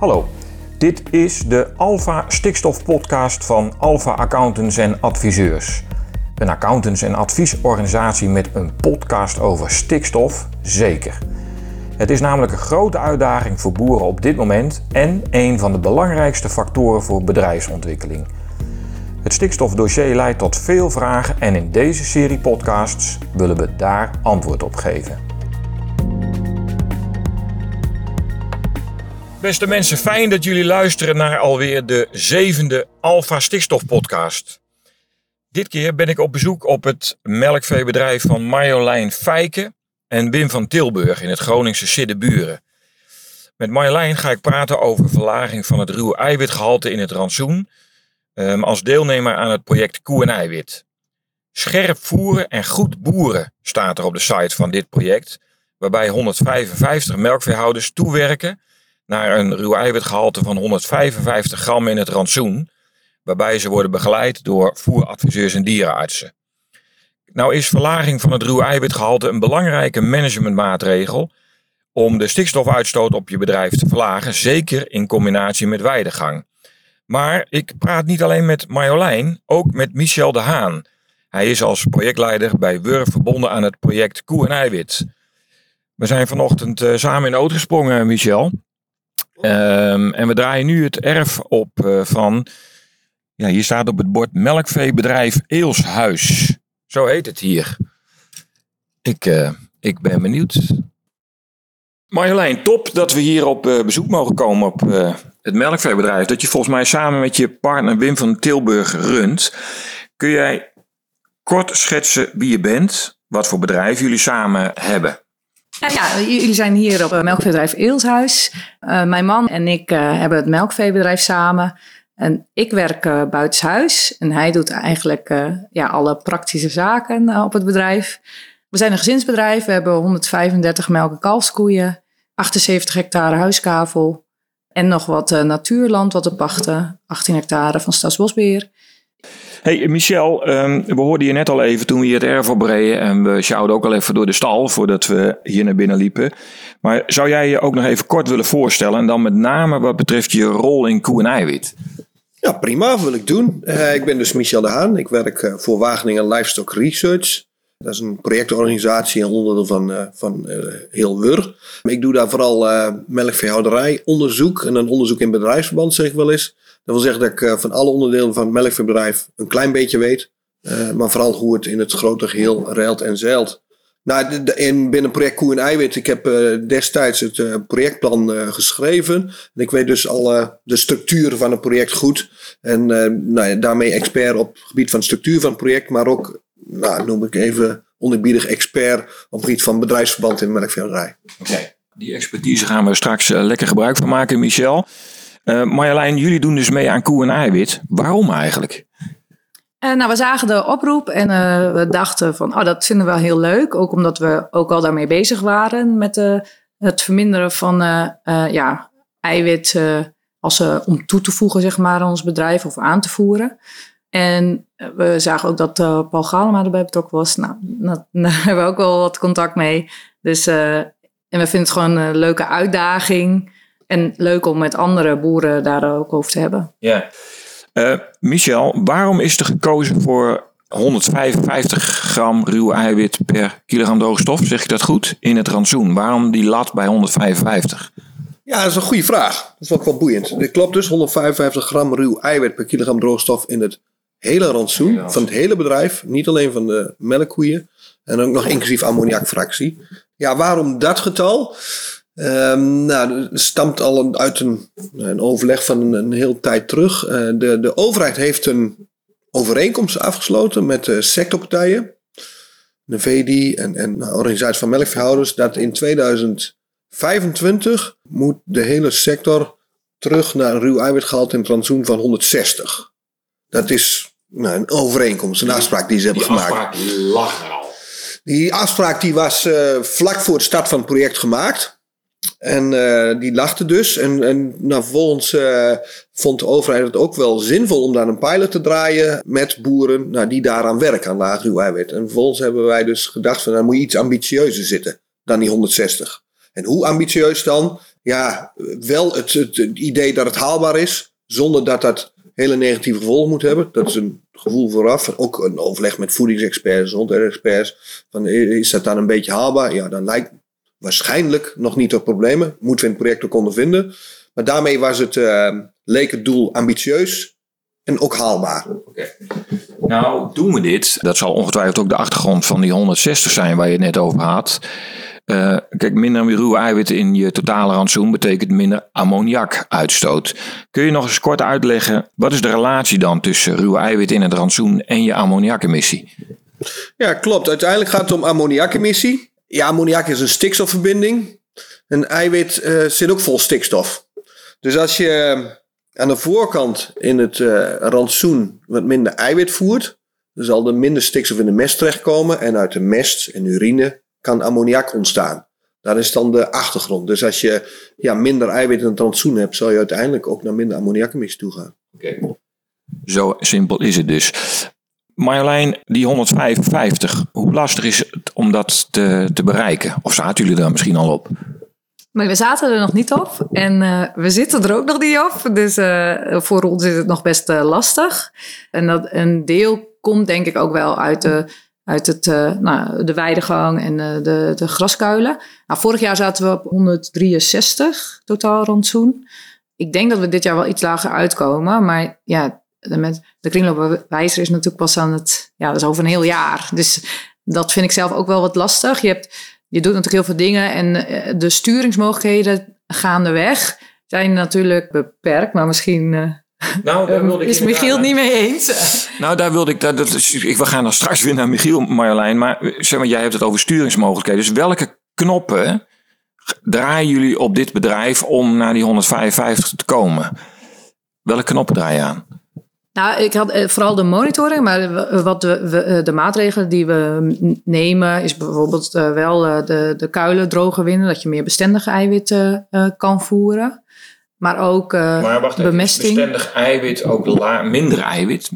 Hallo, dit is de Alpha Stikstof Podcast van Alpha Accountants en Adviseurs. Een accountants- en adviesorganisatie met een podcast over stikstof, zeker. Het is namelijk een grote uitdaging voor boeren op dit moment en een van de belangrijkste factoren voor bedrijfsontwikkeling. Het stikstofdossier leidt tot veel vragen en in deze serie podcasts willen we daar antwoord op geven. Beste mensen, fijn dat jullie luisteren naar alweer de zevende Alpha Stikstof podcast. Dit keer ben ik op bezoek op het melkveebedrijf van Marjolein Fijken en Wim van Tilburg in het Groningse Siddeburen. Met Marjolein ga ik praten over verlaging van het ruwe eiwitgehalte in het rantsoen um, als deelnemer aan het project Koe en Eiwit. Scherp voeren en goed boeren staat er op de site van dit project, waarbij 155 melkveehouders toewerken naar een ruw eiwitgehalte van 155 gram in het rantsoen, waarbij ze worden begeleid door voeradviseurs en dierenartsen. Nou is verlaging van het ruw eiwitgehalte een belangrijke managementmaatregel om de stikstofuitstoot op je bedrijf te verlagen, zeker in combinatie met weidegang. Maar ik praat niet alleen met Marjolein, ook met Michel de Haan. Hij is als projectleider bij Wurf verbonden aan het project Koe en Eiwit. We zijn vanochtend uh, samen in de auto gesprongen, Michel. Um, en we draaien nu het erf op van, ja, hier staat op het bord melkveebedrijf Eelshuis. Zo heet het hier. Ik, uh, ik ben benieuwd. Marjolein, top dat we hier op uh, bezoek mogen komen op het melkveebedrijf. Dat je volgens mij samen met je partner Wim van Tilburg runt. Kun jij kort schetsen wie je bent, wat voor bedrijf jullie samen hebben? Ja, jullie zijn hier op het melkveebedrijf Eelshuis. Uh, mijn man en ik uh, hebben het melkveebedrijf samen. En ik werk uh, buitenshuis en hij doet eigenlijk ja, alle praktische zaken op het bedrijf. We zijn een gezinsbedrijf, we hebben 135 melk- en kalfskoeien, 78 hectare huiskavel en nog wat natuurland wat we pachten, 18 hectare van Staatsbosbeheer. Hey Michel, um, we hoorden je net al even toen we hier het erf opreden en we sjouwden ook al even door de stal voordat we hier naar binnen liepen. Maar zou jij je ook nog even kort willen voorstellen en dan met name wat betreft je rol in koe en eiwit? Ja, prima, wil ik doen. Uh, ik ben dus Michel de Haan. Ik werk uh, voor Wageningen Livestock Research. Dat is een projectorganisatie en onderdeel van, uh, van heel WUR. Ik doe daar vooral melkveehouderij, onderzoek en een onderzoek in bedrijfsverband, zeg ik wel eens. Dat wil zeggen dat ik uh, van alle onderdelen van het melkveebedrijf een klein beetje weet. Uh, maar vooral hoe het in het grote geheel ruilt en zeilt. Nou, in, binnen project Koe en Eiwit, ik heb uh, destijds het projectplan geschreven. En ik weet dus al de structuur van het project goed. En nou daarmee expert op het gebied van structuur van het project. Maar ook, nou, noem ik even onderbiedig expert op het gebied van bedrijfsverband in melkveehouderij. Oké, die expertise gaan we straks lekker gebruik van maken, Michel. Uh, Marjolein, jullie doen dus mee aan koe en eiwit. Waarom eigenlijk? Uh, nou, we zagen de oproep en uh, we dachten van, oh, dat vinden we heel leuk. Ook omdat we ook al daarmee bezig waren met het verminderen van ja, eiwit als, om toe te voegen zeg maar, aan ons bedrijf of aan te voeren. En we zagen ook dat Paul Galema erbij betrokken was. Nou, daar hebben we ook wel wat contact mee. Dus, en we vinden het gewoon een leuke uitdaging. En leuk om met andere boeren daar ook over te hebben. Ja. Uh, Michel, waarom is er gekozen voor 155 gram ruw eiwit per kilogram droogstof, zeg ik dat goed, in het rantsoen? Waarom die lat bij 155? Ja, dat is een goede vraag. Dat is ook wel boeiend. Dit klopt dus, 155 gram ruw eiwit per kilogram droogstof in het hele rantsoen ja. van het hele bedrijf. Niet alleen van de melkkoeien. En ook nog inclusief ammoniakfractie. Ja, waarom dat getal? Um, nou, dat stamt al uit een, een overleg van een, een heel tijd terug. Uh, de, de overheid heeft een overeenkomst afgesloten met de sectorpartijen, de VD en, en de organisatie van melkverhouders, dat in 2025 moet de hele sector terug naar een ruw eiwitgehalte in het rantsoen van 160. Dat is nou, een overeenkomst, een afspraak die ze hebben die gemaakt. Afspraak die lag er al. Die afspraak die was uh, vlak voor de start van het project gemaakt. En uh, die lachte dus. En, en nou, vervolgens uh, vond de overheid het ook wel zinvol om daar een pilot te draaien met boeren nou, die daaraan werken, aan laag ruw eiwit. En vervolgens hebben wij dus gedacht van, dan nou, moet je iets ambitieuzer zitten dan die 160. En hoe ambitieus dan? ja, wel het, het, het idee dat het haalbaar is, zonder dat dat hele negatieve gevolgen moet hebben. Dat is een gevoel vooraf. Ook een overleg met voedingsexperts, gezondheidsexperts. Van, is dat dan een beetje haalbaar? Ja, dan lijkt waarschijnlijk nog niet tot problemen. Moeten we in het project ook ondervinden. Maar daarmee was het, uh, leek het doel ambitieus en ook haalbaar. Okay. Nou, doen we dit. Dat zal ongetwijfeld ook de achtergrond van die 160 zijn waar je het net over had. Uh, kijk, minder ruwe eiwitten in je totale rantsoen betekent minder ammoniakuitstoot. Kun je nog eens kort uitleggen, wat is de relatie dan tussen ruwe eiwitten in het rantsoen en je ammoniakemissie? Ja, klopt. Uiteindelijk gaat het om ammoniakemissie. Ja, ammoniak is een stikstofverbinding. Een eiwit uh, zit ook vol stikstof. Dus als je aan de voorkant in het uh, rantsoen wat minder eiwit voert, dan zal er minder stikstof in de mest terechtkomen. En uit de mest en urine kan ammoniak ontstaan. Dat is dan de achtergrond. Dus als je ja, minder eiwit in het rantsoen hebt, zal je uiteindelijk ook naar minder ammoniakemissie toe gaan. Okay. Zo simpel is het dus. Marjolein, die 155, hoe lastig is het om dat te, bereiken? Of zaten jullie daar misschien al op? Maar we zaten er nog niet op en uh, we zitten er ook nog niet op. Dus uh, voor ons is het nog best uh, lastig. En dat een deel komt denk ik ook wel uit de uit het, nou, de weidegang en de, de graskuilen. Nou, vorig jaar zaten we op 163 totaal rantsoen. Ik denk dat we dit jaar wel iets lager uitkomen. Maar ja, de, met, de kringloopwijzer is natuurlijk pas aan het... Ja, dat is over een heel jaar. Dus dat vind ik zelf ook wel wat lastig. Je, hebt, je doet natuurlijk heel veel dingen. En uh, de sturingsmogelijkheden gaandeweg zijn natuurlijk beperkt. Maar misschien nou, daar wilde ik is Michiel het niet mee eens? Nou, daar wilde ik. Dat, dat, ik, we gaan dan straks weer naar Michiel, Marjolein. Maar zeg maar, jij hebt het over sturingsmogelijkheden. Dus welke knoppen draaien jullie op dit bedrijf om naar die 155 te komen? Welke knoppen draai je aan? Nou, ik had vooral de monitoring, maar wat de, de maatregelen die we nemen, is bijvoorbeeld wel de, de kuilen droger winnen, dat je meer bestendige eiwitten kan voeren. Maar ook maar wacht bemesting. bestendig eiwit, ook minder eiwit?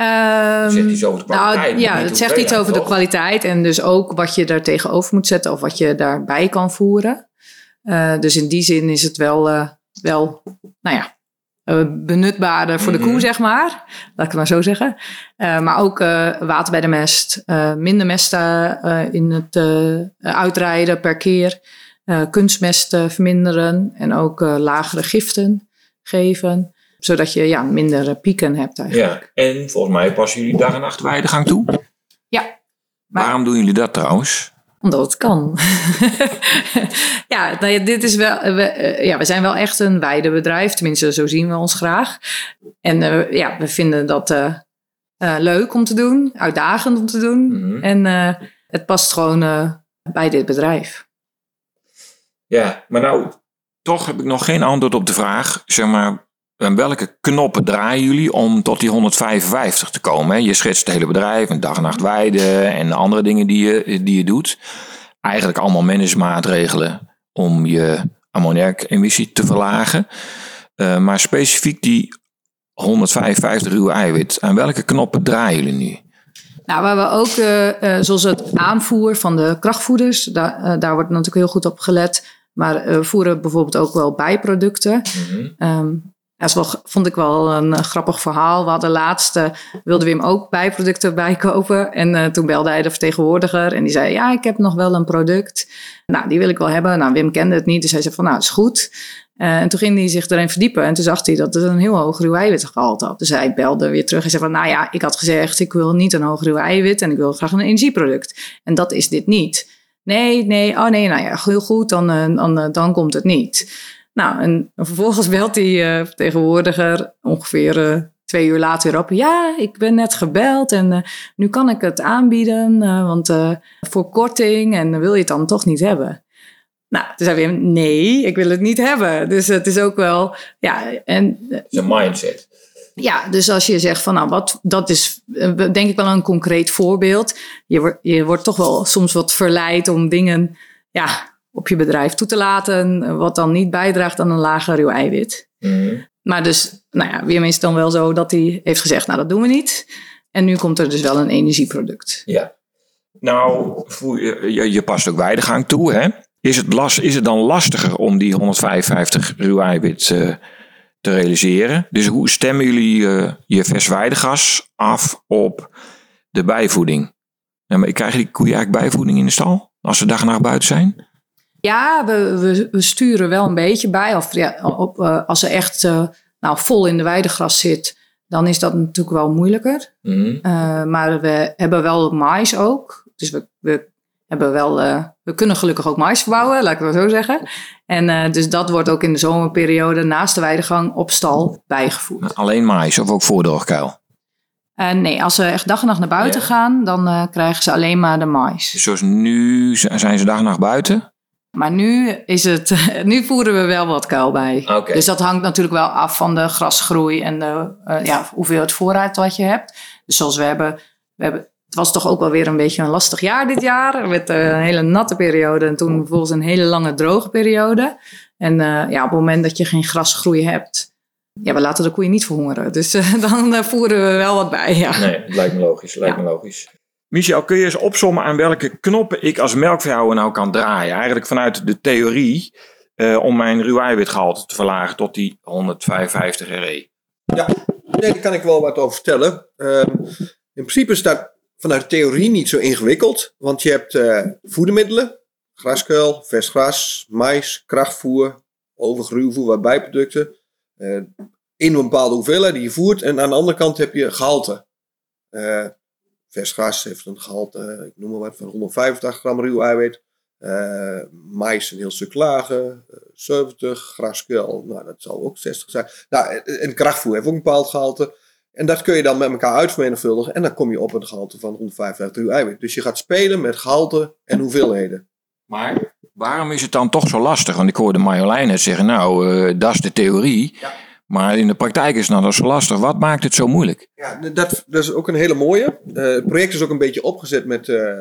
Um, zegt iets over de nou, kwaliteit? Nou, ja, het zegt iets over de kwaliteit en dus ook wat je daar tegenover moet zetten of wat je daarbij kan voeren. Uh, dus in die zin is het wel, uh, wel nou ja, benutbaarder voor de koe, mhm. zeg maar. Laat ik het maar zo zeggen. maar ook water bij de mest, minder mest in het uitrijden per keer kunstmest verminderen en ook lagere giften geven. Zodat je ja, minder pieken hebt eigenlijk. Ja, en volgens mij passen jullie dag en nacht weidegang toe? Ja. Waarom doen jullie dat trouwens? Omdat het kan. ja, nou ja, dit is wel, we, uh, ja, we zijn wel echt een weidebedrijf. Tenminste, zo zien we ons graag. En uh, ja, we vinden dat uh, leuk om te doen. Uitdagend om te doen. Mm -hmm. En het past gewoon bij dit bedrijf. Ja, maar nou, toch heb ik nog geen antwoord op de vraag. Zeg maar, welke knoppen draaien jullie om tot die 155 te komen? Je schetst het hele bedrijf, een dag en nacht weiden en andere dingen die je, die je doet. Eigenlijk allemaal managementmaatregelen om je ammoniakemissie te verlagen. Uh, maar specifiek die 155 ruwe eiwit, aan welke knoppen draaien jullie nu? Nou, waar we ook, uh, zoals het aanvoer van de krachtvoeders, daar, daar wordt natuurlijk heel goed op gelet. Maar we voeren bijvoorbeeld ook wel bijproducten. Mm -hmm. um, dat vond ik wel een grappig verhaal. We hadden laatst, uh, wilde Wim ook bijproducten bijkopen. En uh, toen belde hij de vertegenwoordiger en die zei, ja, ik heb nog wel een product. Nou, die wil ik wel hebben. Nou, Wim kende het niet, dus hij zei van, nou, is goed. En toen ging hij zich erin verdiepen en toen zag hij dat het een heel hoog ruw eiwitgehalte had. Dus hij belde weer terug en zei van, nou ja, ik had gezegd, ik wil niet een hoog ruw eiwit en ik wil graag een energieproduct. En dat is dit niet. Nee, nee, oh nee, nou ja, heel goed, dan, dan, dan komt het niet. Nou, en vervolgens belt die uh, vertegenwoordiger ongeveer uh, twee uur later weer op. Ja, ik ben net gebeld en uh, nu kan ik het aanbieden, want voor korting en wil je het dan toch niet hebben? Nou, toen zei weer nee, ik wil het niet hebben. Dus het is ook wel, ja. En, het is een mindset. Ja, dus als je zegt van nou, wat, dat is denk ik wel een concreet voorbeeld. Je, wordt je wordt toch wel soms wat verleid om dingen, ja, op je bedrijf toe te laten, wat dan niet bijdraagt aan een lager ruw eiwit. Mm. Maar dus, nou ja, Wim is dan wel zo dat hij heeft gezegd, nou dat doen we niet. En nu komt er dus wel een energieproduct. Ja. Nou, je, je past ook weidegang toe, hè? is het, last, is het dan lastiger om die 155 ruw eiwit uh, te realiseren? Dus hoe stemmen jullie uh, je versweidegas af op de bijvoeding? Ja, maar krijgen die koeien eigenlijk bijvoeding in de stal als ze dag en nacht buiten zijn? Ja, we, we, we, sturen wel een beetje bij. Of ja, op, uh, als ze echt nou, vol in de weidegras zit, dan is dat natuurlijk wel moeilijker. Mm. maar we hebben wel mais ook. Dus we, we hebben wel, we kunnen gelukkig ook mais verbouwen, laat ik het maar zo zeggen. En dus dat wordt ook in de zomerperiode naast de weidegang op stal bijgevoerd. Alleen mais of ook voordroogkuil? Uh, nee, als ze echt dag en nacht naar buiten ja. gaan, dan krijgen ze alleen maar de mais. Dus zoals nu zijn ze dag en nacht buiten? Maar nu, is het, nu voeren we wel wat kuil bij. Okay. Dus dat hangt natuurlijk wel af van de grasgroei en de, ja, hoeveel het voorraad wat je hebt. Dus zoals we hebben, we hebben het was toch ook wel weer een beetje een lastig jaar dit jaar. Met eh, een hele natte periode en toen vervolgens een hele lange droge periode. En uh, ja, op het moment dat je geen grasgroei hebt, ja, we laten de koeien niet verhongeren. Dus uh, dan voeren we wel wat bij. Ja. Nee, lijkt me logisch. Lijkt ja. me logisch. Michel, kun je eens opzommen aan welke knoppen ik als melkveehouder nou kan draaien? Eigenlijk vanuit de theorie om mijn ruw eiwitgehalte te verlagen tot die 155 RE. Ja, daar kan ik wel wat over vertellen. Ehm, in principe staat vanuit de theorie niet zo ingewikkeld. Want je hebt uh, voedermiddelen, graskuil, vers gras, mais, krachtvoer, overgruwvoer, wat bijproducten. Uh, in een bepaalde hoeveelheid die je voert. En aan de andere kant heb je gehalte. Uh, vers gras heeft een gehalte, ik noem maar wat, van 185 gram ruw eiwit. mais een heel stuk lager, 70, graskuil, nou dat zal ook 60 zijn. Nou, en krachtvoer heeft ook een bepaald gehalte. En dat kun je dan met elkaar uitvermenigvuldigen. En dan kom je op een gehalte van 155 uur eiwit. Dus je gaat spelen met gehalte en hoeveelheden. Maar waarom is het dan toch zo lastig? Want ik hoorde Marjolein net zeggen, nou, uh, dat is de theorie. Ja. Maar in de praktijk is het nou zo lastig. Wat maakt het zo moeilijk? Ja, dat, dat is ook een hele mooie. Uh, het project is ook een beetje opgezet met uh,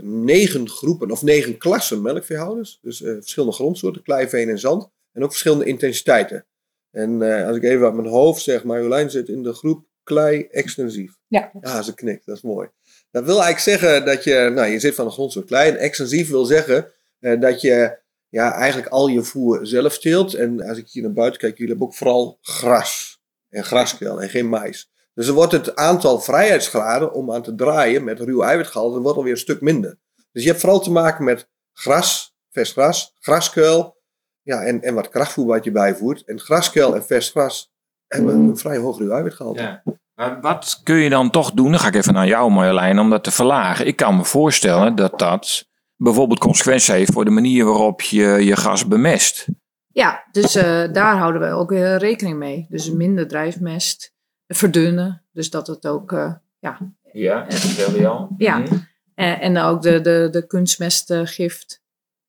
negen groepen of negen klassen melkveehouders. Dus verschillende grondsoorten, klei, veen en zand. En ook verschillende intensiteiten. En als ik even uit mijn hoofd zeg, Marjolein zit in de groep klei extensief. Ja. Ja, ze knikt, dat is mooi. Dat wil eigenlijk zeggen dat je, nou je zit van de grondsoort klei en extensief wil zeggen uh, dat je ja, eigenlijk al je voer zelf teelt. En als ik hier naar buiten kijk, jullie hebben ook vooral gras en graskel en geen mais. Dus er wordt het aantal vrijheidsgraden om aan te draaien met ruw eiwitgehalte wordt alweer een stuk minder. Dus je hebt vooral te maken met gras, vers gras, graskuil ja, en, en wat krachtvoer wat je bijvoert. En graskuil en vers gras hebben een vrij hoog ruw eiwitgehalte. Ja. Maar wat kun je dan toch doen? Dan ga ik even naar jou Marjolein om dat te verlagen. Ik kan me voorstellen dat dat bijvoorbeeld consequenties heeft voor de manier waarop je je gas bemest. Ja, dus uh, daar houden we ook uh, rekening mee. Dus minder drijfmest, verdunnen. Dus dat het ook, uh, ja. Ja, dat vertelde je al. Ja, mm -hmm. en ook de, de, de kunstmestgift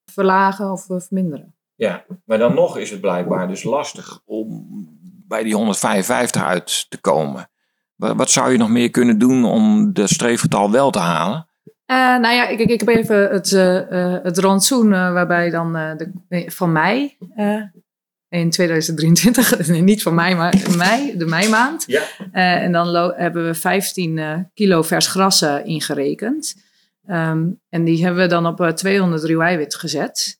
verlagen of verminderen. Ja, maar dan nog is het blijkbaar dus lastig om bij die 155 uit te komen. Wat zou je nog meer kunnen doen om dat streefgetal wel te halen? Uh, nou ja, ik, ik, heb even het, uh, het rantsoen uh, waarbij dan de, van mei in 2023, nee, niet van mei, maar mei, de meimaand. Ja. en dan hebben we 15 kilo vers gras ingerekend. Um, en die hebben we dan op 200 ruw eiwit gezet.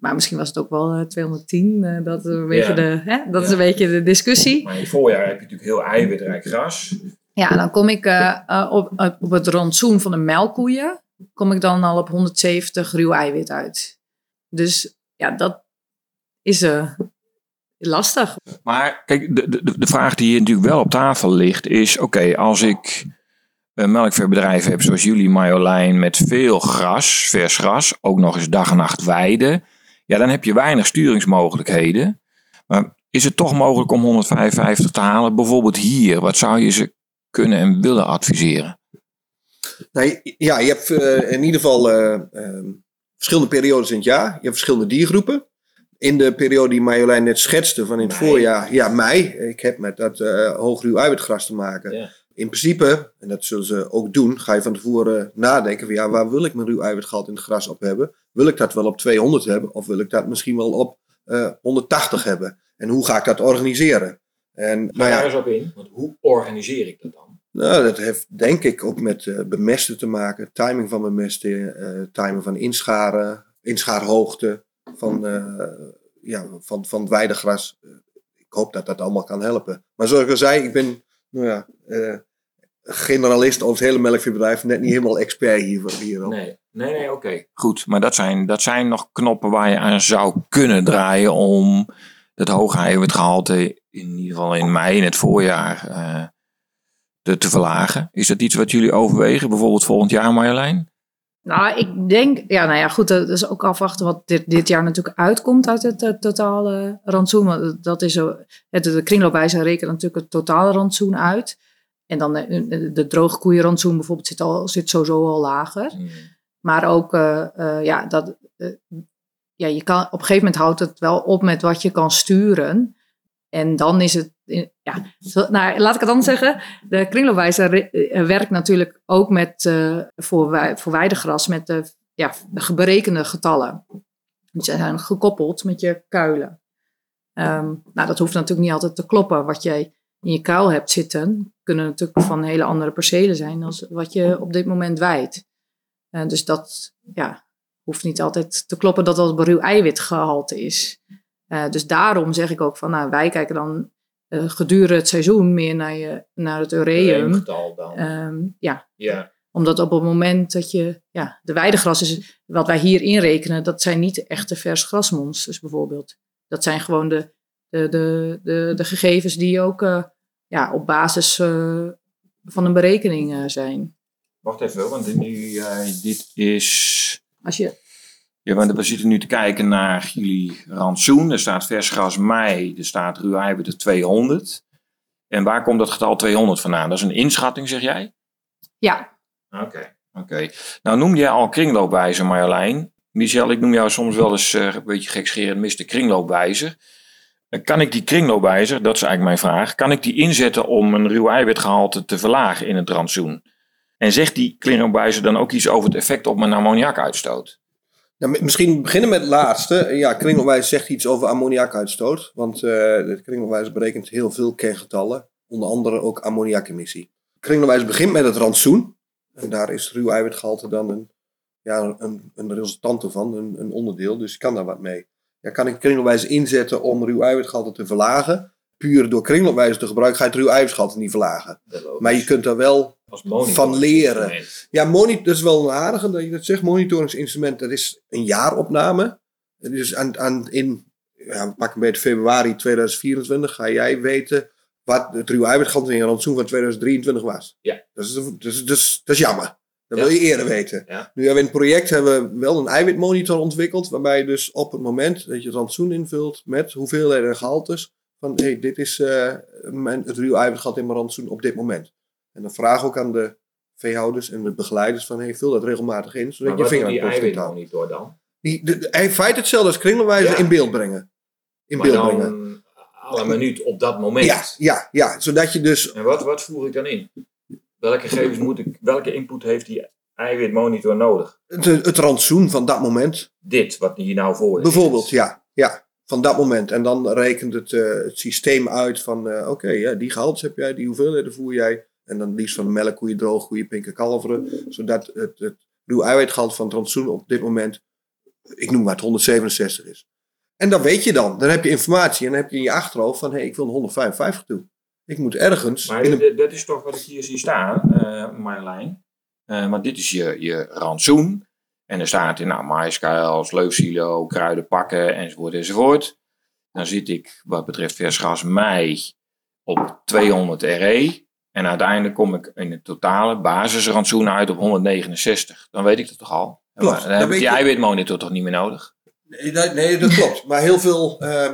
Maar misschien was het ook wel 210. Uh, dat een beetje ja. de, hè? dat ja. is een beetje de discussie. Maar in het voorjaar heb je natuurlijk heel eiwitrijk gras. Ja, dan kom ik uh, uh, op, op het rantsoen van de melkkoeien. Kom ik dan al op 170 ruw eiwit uit. Dus ja, dat is lastig. Maar kijk, de, de, de vraag die hier natuurlijk wel op tafel ligt is: oké, als ik een melkveebedrijf heb zoals jullie, Marjolein, met veel gras, vers gras, ook nog eens dag en nacht weiden ja, dan heb je weinig sturingsmogelijkheden. Maar is het toch mogelijk om 155 te halen? Bijvoorbeeld hier, wat zou je ze kunnen en willen adviseren? Nou, ja, je hebt uh, in ieder geval uh, uh, verschillende periodes in het jaar. Je hebt verschillende diergroepen. In de periode die Marjolein net schetste van in het mei. voorjaar, ja, mei. Ik heb met dat uh, hoogruw eiwitgras te maken. Ja. In principe, en dat zullen ze ook doen, ga je van tevoren nadenken van ja, waar wil ik mijn ruw eiwitgehalte in het gras op hebben? Wil ik dat wel op 200 hebben of wil ik dat misschien wel op uh, 180 hebben? En hoe ga ik dat organiseren? En, ga nou ja, daar eens op in, want hoe organiseer ik dat dan? Nou, dat heeft denk ik ook met uh, bemesten te maken, timing van bemesten, uh, timing van inscharen, inschaarhoogte van, eh, ja, van, van het weidegras. Eh, ik hoop dat dat allemaal kan helpen. Maar zoals ik al zei, ik ben nou ja, eh, generalist over het hele melkveebedrijf. Net niet helemaal expert hier, hierop. Nee, nee, nee oké. Goed, maar dat zijn, dat zijn nog knoppen waar je aan zou kunnen draaien om het hoge eiwitgehalte in ieder geval in mei, in het voorjaar, eh, te, verlagen. Is dat iets wat jullie overwegen, bijvoorbeeld volgend jaar Marjolein? Nou, ik denk, ja, nou ja, goed, dat is ook afwachten wat dit, dit jaar natuurlijk uitkomt uit het eh, totale rantsoen. Want dat is zo, het, de kringloopwijzer rekent natuurlijk het totale rantsoen uit. En dan eh, de, de droogkoeienrantsoen bijvoorbeeld zit, al, zit sowieso al lager. Maar ook, eh, eh, ja, dat, eh, ja, je kan, op een gegeven moment houdt het wel op met wat je kan sturen. En dan is het, eh, ja, nou, laat ik het dan zeggen. De kringloopwijzer eh, werkt natuurlijk ook met, eh, voor, voor weidegras met de, ja, de berekende getallen. Die zijn gekoppeld met je kuilen. Ehm, nou, dat hoeft natuurlijk niet altijd te kloppen. Wat jij in je kuil hebt zitten, kunnen natuurlijk van hele andere percelen zijn dan wat je op dit moment wijdt. Dus dat ja, hoeft niet altijd te kloppen dat dat ruw eiwitgehalte is. Eh, dus daarom zeg ik ook van, nou, wij kijken dan eh, gedurende het seizoen meer naar, je, naar het ureum. Getal dan. Ehm, ja, ja. omdat op het moment dat je, ja, de weidegras is, wat wij hier inrekenen, dat zijn niet echte vers grasmonsters bijvoorbeeld. Dat zijn gewoon de, de, de, de, de gegevens die ook eh, ja, op basis van een berekening zijn. Wacht even, want nu, dit is... Als je, Ja, want we zitten nu te kijken naar jullie rantsoen. Er staat vers gras mei, er staat ruw eiwitten 200. En waar komt dat getal 200 vandaan? Dat is een inschatting, zeg jij? ja, Oké. Oké. Nou noem jij al kringloopwijzer, Marjolein. Michel, ik noem jou soms wel eens eh, een beetje gekscherend Mr. Kringloopwijzer. Eh, Kan ik die kringloopwijzer, dat is eigenlijk mijn vraag, kan ik die inzetten om een ruw eiwitgehalte te verlagen in het rantsoen? En zegt die kringloopwijzer dan ook iets over het effect op mijn ammoniakuitstoot? Nou, mi- misschien beginnen met het laatste. Ja, kringloopwijzer zegt iets over ammoniakuitstoot. Want eh de kringloopwijzer berekent heel veel kerngetallen. Onder andere ook ammoniakemissie. Kringloopwijzer begint met het rantsoen. En daar is ruw eiwitgehalte dan een, ja, een, een resultante van, een, een onderdeel. Dus je kan daar wat mee. Ja, kan ik kringloopwijzer inzetten om ruw eiwitgehalte te verlagen? Puur door kringloopwijzer te gebruiken ga je het ruw eiwitgehalte niet verlagen. Maar je kunt daar wel Als van leren. Ja, monitor, dat is wel een aardige dat je dat zegt. Monitoringsinstrument, dat is een jaaropname. Dus aan, aan, in, ja, pak een beetje februari 2024 ga jij weten wat het ruwe je rantsoen van 2023 was. Ja. Dat is, dat is, dat is, dat is jammer. Dat Ja. wil je eerder weten. Ja. Nu hebben we in het project hebben we wel een eiwitmonitor ontwikkeld, waarbij je dus op het moment dat je het rantsoen invult met hoeveelheden en gehaltes, van hey, dit is eh, mijn, het ruwe eiwitgehalte in mijn rantsoen op dit moment. En dan vraag ook aan de veehouders en de begeleiders van hey, vul dat regelmatig in, zodat je vinger aan kunt houden. eiwitmonitor dan? Die, de, in feite hetzelfde als kringloopwijzer Ja. in beeld brengen. In Maar beeld dan brengen. alle minuut op dat moment. Ja, ja, ja, zodat je dus En wat, wat voer ik dan in? Welke gegevens moet ik, welke input heeft die eiwitmonitor nodig? het, het rantsoen van dat moment, Dit, wat hier nou voor is. bijvoorbeeld, ja, ja, van dat moment. En dan rekent het, eh, het systeem uit van, eh, oké, ja, die gehaltes heb jij, die hoeveelheden voer jij. En dan liefst van melkkoeien, droogkoeien, pinken, kalveren. Zodat het, het ruw eiwitgehalte van het rantsoen op dit moment, ik noem maar het 167 is. En dat weet je dan. Dan heb je informatie en dan heb je in je achterhoofd van, hé, hey, ik wil een 155 toe. Ik moet ergens Maar een dat is toch wat ik hier zie staan, eh Marjolein. Eh, want dit is je, je rantsoen. En er staat in nou, maïskuil, sleufsilo, kruiden pakken enzovoort enzovoort. Dan zit ik wat betreft vers gras mei op 200 RE. En uiteindelijk kom ik in het totale basisrantsoen uit op 169. Dan weet ik dat toch al. Klopt, Maar dan dan heb ik weet die je- eiwitmonitor toch niet meer nodig? Nee, dat, nee, dat klopt. Maar heel veel eh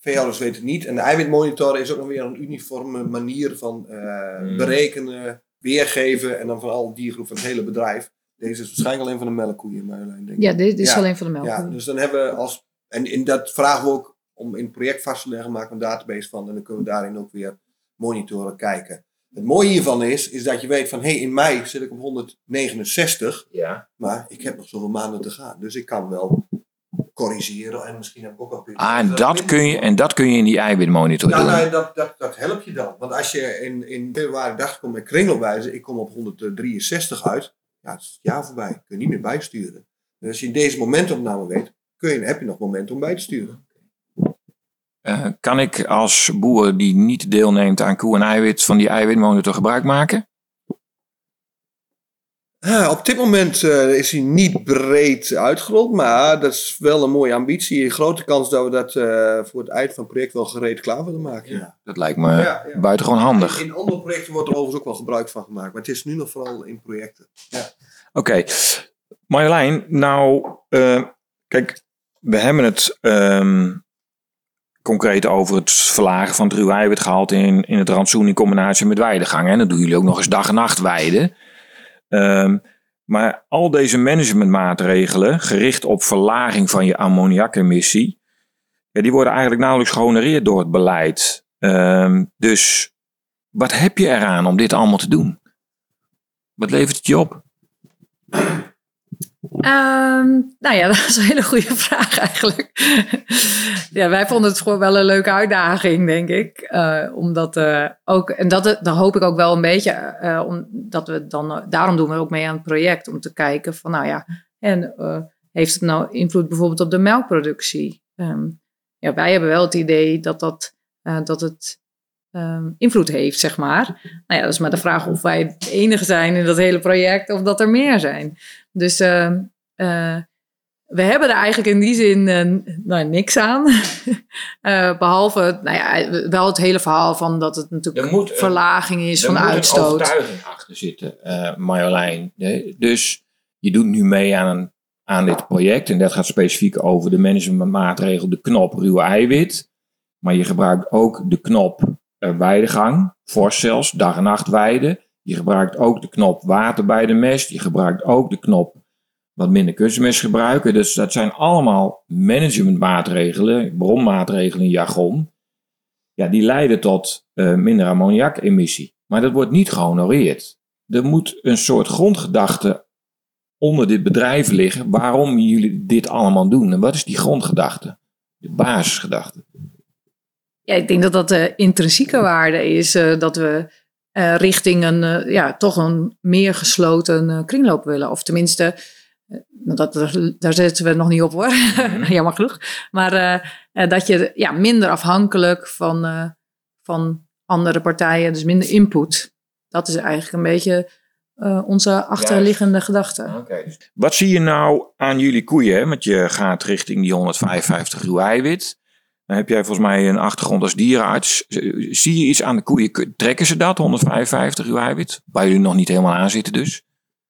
veehouders weten het niet. En de eiwitmonitor is ook nog weer een uniforme manier van eh, Hmm. berekenen, weergeven en dan van alle diergroepen van het hele bedrijf. Deze is waarschijnlijk alleen van de melkkoeien, Marjolein, denk ik. ja, dit is Ja, alleen van de melk. Ja, dus dan hebben we als. En in dat vragen we ook om in het project vast te leggen, maken we een database van en dan kunnen we daarin ook weer monitoren kijken. Het mooie hiervan is, is dat je weet van hé, hey, in mei zit ik op 169, Ja. maar ik heb nog zoveel maanden te gaan. Dus ik kan wel corrigeren en misschien heb ik ook al Ah, en dat kun je, en dat kun je in die eiwitmonitor Nou, doen. nou, dat, dat, dat helpt je dan. Want als je in, in februari dacht, kom met kringelwijze, ik kom op 163 uit. Ja, het is het jaar voorbij. Kun je niet meer bijsturen. Dus als je deze momentopname weet, kun je, heb je nog moment om bij te sturen. Uh, kan ik als boer die niet deelneemt aan koe en eiwit van die eiwitmonitor gebruik maken? Uh, op dit moment uh, is hij niet breed uitgerold, maar dat is wel een mooie ambitie. Een grote kans dat we dat voor het eind van het project wel gereed klaar willen maken. Ja. Dat lijkt me ja, ja. buitengewoon handig. In andere projecten wordt er overigens ook wel gebruik van gemaakt, maar het is nu nog vooral in projecten. Ja. Oké, okay. Marjolein, nou, kijk, we hebben het um, concreet over het verlagen van het ruwe eiwitgehalte in, in het rantsoen in combinatie met weidegang. En dan doen jullie ook nog eens dag en nacht weiden. Um, maar al deze managementmaatregelen, gericht op verlaging van je ammoniakemissie, ja, die worden eigenlijk nauwelijks gehonoreerd door het beleid. Um, dus wat heb je eraan om dit allemaal te doen? Wat levert het je op? Um, nou ja, dat is een hele goede vraag eigenlijk. ja, wij vonden het gewoon wel een leuke uitdaging, denk ik. Uh, omdat uh, ook, en dat, hoop ik ook wel een beetje, uh, omdat we dan, daarom doen we ook mee aan het project, om te kijken van, nou ja, en heeft het nou invloed bijvoorbeeld op de melkproductie? Um, ja, wij hebben wel het idee dat, dat, dat het um, invloed heeft, zeg maar. Nou ja, dat is maar de vraag of wij het enige zijn in dat hele project of dat er meer zijn. Dus uh, uh, we hebben er eigenlijk in die zin uh, nou, niks aan. behalve, nou ja, wel het hele verhaal van dat het natuurlijk moet, verlaging is van uitstoot. Er moet een overtuiging achter zitten, Marjolein. Dus je doet nu mee aan, een, aan dit project. En dat gaat specifiek over de managementmaatregel, de knop ruwe eiwit. Maar je gebruikt ook de knop weidegang, fors zelfs, dag en nacht weiden. Je gebruikt ook de knop water bij de mest. Je gebruikt ook de knop wat minder kunstmest gebruiken. Dus dat zijn allemaal managementmaatregelen, bronmaatregelen in jargon. Ja, die leiden tot uh, minder ammoniakemissie. Maar dat wordt niet gehonoreerd. Er moet een soort grondgedachte onder dit bedrijf liggen waarom jullie dit allemaal doen. En wat is die grondgedachte? De basisgedachte. Ja, ik denk dat dat de intrinsieke waarde is uh, dat we uh, richting een, uh, ja, toch een meer gesloten kringloop willen. Of tenminste, dat, daar zetten we nog niet op hoor, mhm. jammer genoeg. Maar dat je ja, minder afhankelijk van, van andere partijen, dus minder input. Dat is eigenlijk een beetje onze achterliggende gedachte. Okay. Wat zie je nou aan jullie koeien? Want je gaat richting die 155 ruw eiwit. Dan heb jij volgens mij een achtergrond als dierenarts. Zie je iets aan de koeien? Trekken ze dat, 155 uw eiwit? Waar jullie nog niet helemaal aan zitten dus?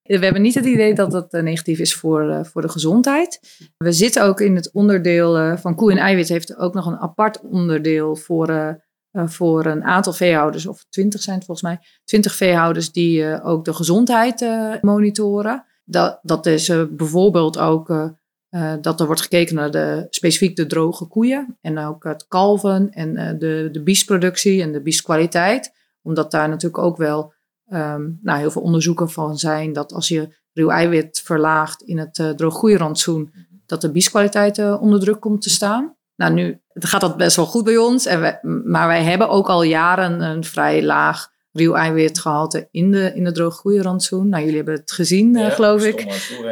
We hebben niet het idee dat dat eh, negatief is voor, uh, voor de gezondheid. We zitten ook in het onderdeel uh, van koe en eiwit heeft ook nog een apart onderdeel voor, voor een aantal veehouders, of twintig zijn het volgens mij, twintig veehouders die ook de gezondheid monitoren. Dat, dat is bijvoorbeeld ook uh, dat er wordt gekeken naar de, specifiek de droge koeien en ook het kalven en uh, de, de biesproductie en de bieskwaliteit. Omdat daar natuurlijk ook wel um, nou, heel veel onderzoeken van zijn dat als je ruw eiwit verlaagt in het uh, drooggroeirantsoen, dat de bieskwaliteit onder druk komt te staan. Nou, nu gaat dat best wel goed bij ons, en maar wij hebben ook al jaren een vrij laag ruw eiwitgehalte in de, in de drooggroeirantsoen. Nou, jullie hebben het gezien, ja, geloof ik.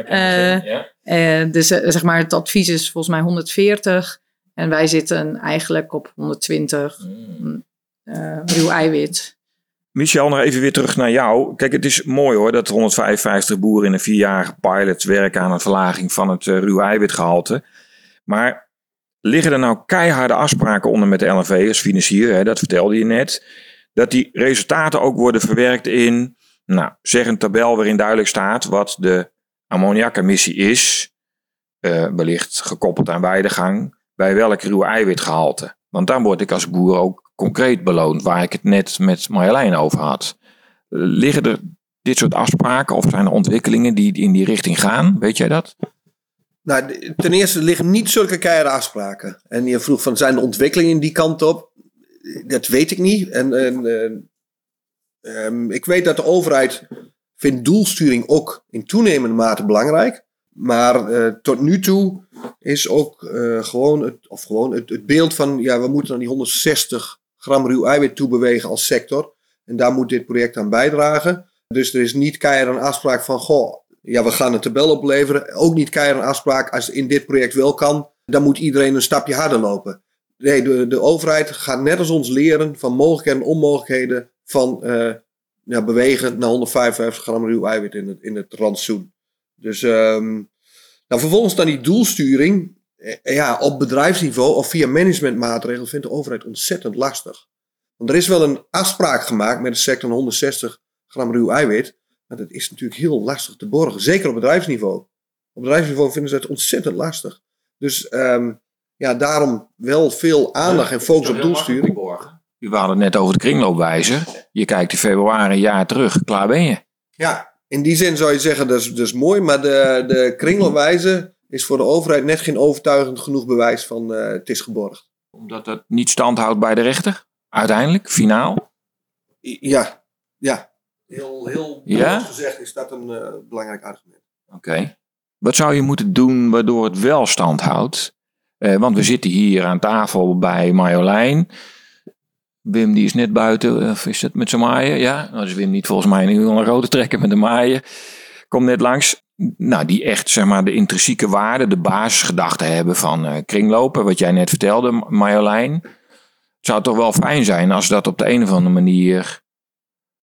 ja. Uh, dus uh, zeg maar, het advies is volgens mij 140 en wij zitten eigenlijk op 120 mm. uh, ruw eiwit. Michel, nog even weer terug naar jou. Kijk, het is mooi hoor dat 155 boeren in een vierjarige pilot werken aan een verlaging van het ruw eiwitgehalte. Maar liggen er nou keiharde afspraken onder met de LNV als financier, hè, dat vertelde je net, dat die resultaten ook worden verwerkt in, nou, zeg een tabel waarin duidelijk staat wat de ammoniakemissie is, uh, wellicht gekoppeld aan weidegang, bij welk ruw eiwitgehalte. Want dan word ik als boer ook concreet beloond, waar ik het net met Marjolein over had. Liggen er dit soort afspraken of zijn er ontwikkelingen die in die richting gaan? Weet jij dat? Nou, ten eerste liggen niet zulke keiharde afspraken. En je vroeg van zijn de ontwikkelingen die kant op? Dat weet ik niet. En, uh, um, ik weet dat de overheid vind doelsturing ook in toenemende mate belangrijk. Maar uh, tot nu toe is ook uh, gewoon, het, of gewoon het, het, beeld van, ja, we moeten naar die 160 gram ruw eiwit toe bewegen als sector. En daar moet dit project aan bijdragen. Dus er is niet keihard een afspraak van, goh, ja, we gaan een tabel opleveren. Ook niet keihard een afspraak. Als in dit project wel kan, dan moet iedereen een stapje harder lopen. Nee, de, de overheid gaat net als ons leren van mogelijkheden en onmogelijkheden van ja, bewegen naar 155 gram ruw eiwit in het, in het rantsoen. Dus um, nou, vervolgens dan die doelsturing. Eh, ja, op bedrijfsniveau of via managementmaatregelen vindt de overheid ontzettend lastig. Want er is wel een afspraak gemaakt met de sector 160 gram ruw eiwit. Maar dat is natuurlijk heel lastig te borgen. Zeker op bedrijfsniveau. Op bedrijfsniveau vinden ze het ontzettend lastig. Dus um, ja, daarom wel veel aandacht en focus op doelsturing. U hadden het net over de kringloopwijzer. Je kijkt in februari een jaar terug, klaar ben je. Ja, in die zin zou je zeggen dat is, dat is mooi. Maar de, de kringloopwijzer is voor de overheid net geen overtuigend genoeg bewijs van uh, het is geborgd. Omdat het niet stand houdt bij de rechter? Uiteindelijk, finaal? Ja, ja. Heel, heel ja? gezegd is dat een uh, belangrijk argument. Oké. Wat zou je moeten doen waardoor het wel stand houdt? Uh, want we zitten hier aan tafel bij Marjolein. Wim die is net buiten, of is het met zijn maaien? Ja, nou is Wim niet volgens mij nu een rode trekker met de maaien. Komt net langs. Nou, die echt zeg maar de intrinsieke waarde, de basisgedachte hebben van uh, kringlopen. Wat jij net vertelde, Marjolein. Het zou toch wel fijn zijn als dat op de een of andere manier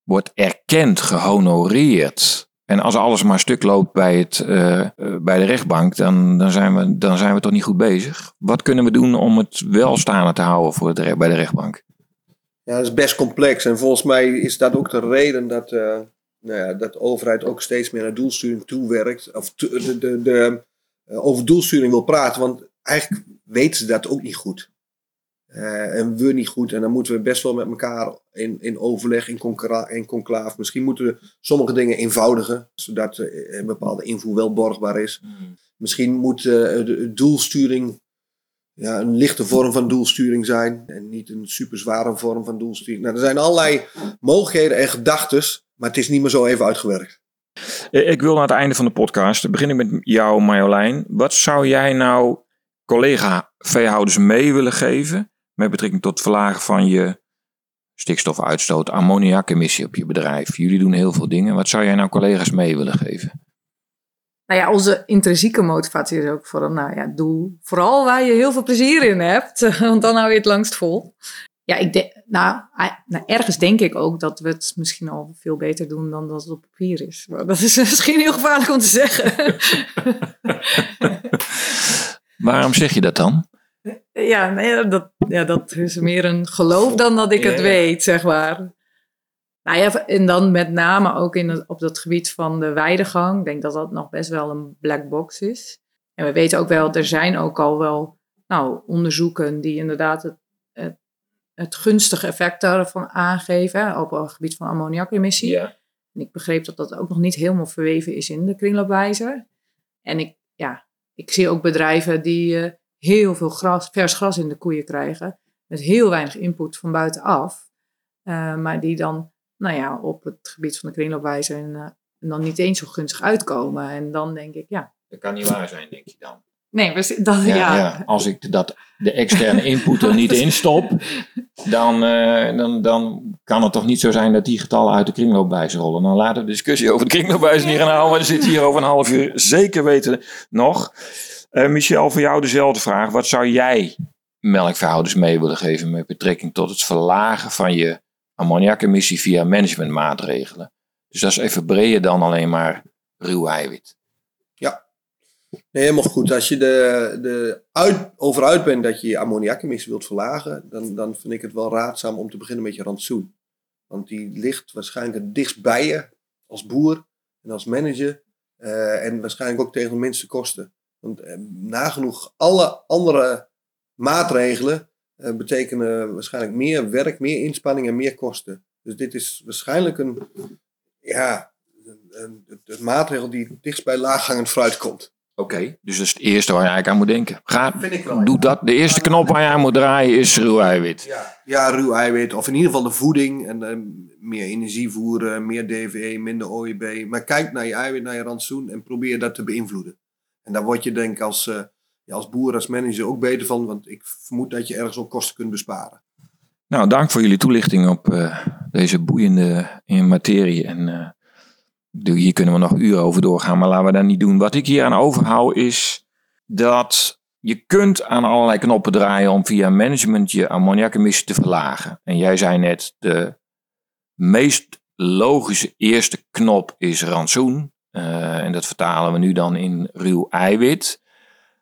wordt erkend, gehonoreerd. En als alles maar stuk loopt bij, het, uh, bij de rechtbank, dan, dan, zijn we, dan zijn we toch niet goed bezig. Wat kunnen we doen om het wel staande te houden voor het, bij de rechtbank? Ja, dat is best complex. En volgens mij is dat ook de reden dat, uh, nou ja, dat de overheid ook steeds meer naar doelsturing toewerkt. Of de, de, de, over doelsturing wil praten. Want eigenlijk weten ze dat ook niet goed. Uh, en we niet goed. En dan moeten we best wel met elkaar in, in overleg, in, in conclave. Misschien moeten we sommige dingen eenvoudigen, zodat uh, een bepaalde invoer wel borgbaar is. Hmm. Misschien moet uh, de doelsturing ja, een lichte vorm van doelsturing zijn en niet een super zware vorm van doelsturing. Nou, er zijn allerlei mogelijkheden en gedachten, maar het is niet meer zo even uitgewerkt. Ik wil naar het einde van de podcast beginnen met jou, Marjolein. Wat zou jij nou collega-veehouders mee willen geven met betrekking tot het verlagen van je stikstofuitstoot, ammoniakemissie op je bedrijf. Jullie doen heel veel dingen. Wat zou jij nou collega's mee willen geven? Nou ja, onze intrinsieke motivatie is ook voor nou ja, doe vooral waar je heel veel plezier in hebt, want dan hou je het langst vol. Ja, ik denk, nou, nou, ergens denk ik ook dat we het misschien al veel beter doen dan dat het op papier is. Maar dat is misschien heel gevaarlijk om te zeggen. Waarom zeg je dat dan? Ja, nee, dat, ja, dat is meer een geloof dan dat ik het weet, zeg maar. Nou ja, en dan met name ook in het, op dat gebied van de weidegang. Ik denk dat dat nog best wel een black box is. En we weten ook wel, er zijn ook al wel nou, onderzoeken die inderdaad het, het, het gunstige effect daarvan aangeven op het gebied van ammoniakemissie. Ja. En ik begreep dat dat ook nog niet helemaal verweven is in de kringloopwijzer. En ik, ja, ik zie ook bedrijven die uh, heel veel gras, vers gras in de koeien krijgen. Met heel weinig input van buitenaf. Uh, maar die dan nou ja, op het gebied van de kringloopwijzer en, uh, en, dan niet eens zo gunstig uitkomen. En dan denk ik, ja. Dat kan niet waar zijn, denk je dan. Nee, dat, ja, ja. ja, Als ik dat, de externe input er niet in stop, dan, uh, dan, dan kan het toch niet zo zijn dat die getallen uit de kringloopwijzer rollen. Dan laten we de discussie over de kringloopwijzer niet gaan houden, we zitten hier over een half uur zeker weten nog. Uh, Michel, voor jou dezelfde vraag. Wat zou jij melkverhouders mee willen geven met betrekking tot het verlagen van je ammoniakemissie via managementmaatregelen? Dus dat is even breder dan alleen maar ruw eiwit. Ja, nee, helemaal goed. Als je de, de uit, over uit bent dat je je ammoniakemissie wilt verlagen, dan, dan vind ik het wel raadzaam om te beginnen met je rantsoen. Want die ligt waarschijnlijk het dichtst bij je als boer en als manager. Uh, en waarschijnlijk ook tegen de minste kosten. Want eh, nagenoeg alle andere maatregelen eh, betekenen waarschijnlijk meer werk, meer inspanning en meer kosten. Dus dit is waarschijnlijk een, ja, een, een, maatregel die dichtst bij laaghangend fruit komt. Oké, dus dat is het eerste waar je eigenlijk aan moet denken. Ga, Vind ik wel, doe dat. De eerste knop waar je aan moet draaien is ruw eiwit. Ja, ja ruw eiwit. Of in ieder geval de voeding. En uh, meer energie voeren, meer DVE, minder OEB. Maar kijk naar je eiwit, naar je rantsoen en probeer dat te beïnvloeden. En daar word je denk ik als, uh, ja, als boer, als manager ook beter van. Want ik vermoed dat je ergens ook kosten kunt besparen. Nou, dank voor jullie toelichting op uh, deze boeiende materie. En hier kunnen we nog uren over doorgaan, maar laten we dat niet doen. Wat ik hier aan overhoud is dat je kunt aan allerlei knoppen draaien om via management je ammoniakemissie te verlagen. En jij zei net, de meest logische eerste knop is rantsoen. Uh, en dat vertalen we nu dan in ruw eiwit.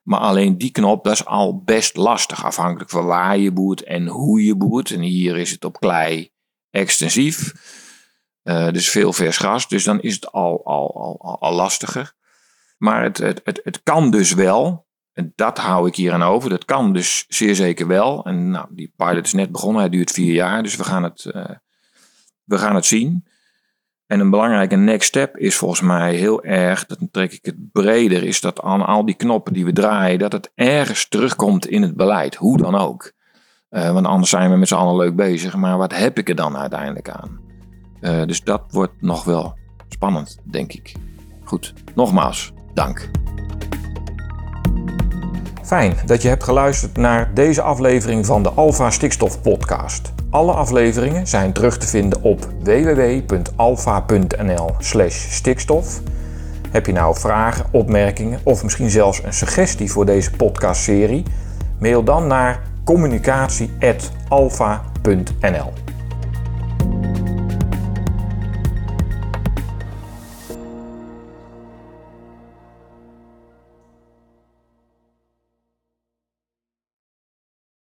Maar alleen die knop, dat is al best lastig, afhankelijk van waar je boert en hoe je boert. En hier is het op klei extensief, uh, dus veel vers gras. Dus dan is het al, al, al, al lastiger. Maar het, het, het, het kan dus wel. En dat hou ik hier aan over. Dat kan dus zeer zeker wel. En nou, die pilot is net begonnen. Hij duurt vier jaar. Dus we gaan het, uh, we gaan het zien. En een belangrijke next step is volgens mij heel erg, dat trek ik het breder, is dat aan al die knoppen die we draaien, dat het ergens terugkomt in het beleid. Hoe dan ook. Uh, want anders zijn we met z'n allen leuk bezig. Maar wat heb ik er dan uiteindelijk aan? Uh, dus dat wordt nog wel spannend, denk ik. Goed, nogmaals, dank. Fijn dat je hebt geluisterd naar deze aflevering van de Alpha Stikstof Podcast. Alle afleveringen zijn terug te vinden op www.alpha.nl/stikstof. Heb je nou vragen, opmerkingen of misschien zelfs een suggestie voor deze podcastserie? Mail dan naar communicatie.alpha.nl.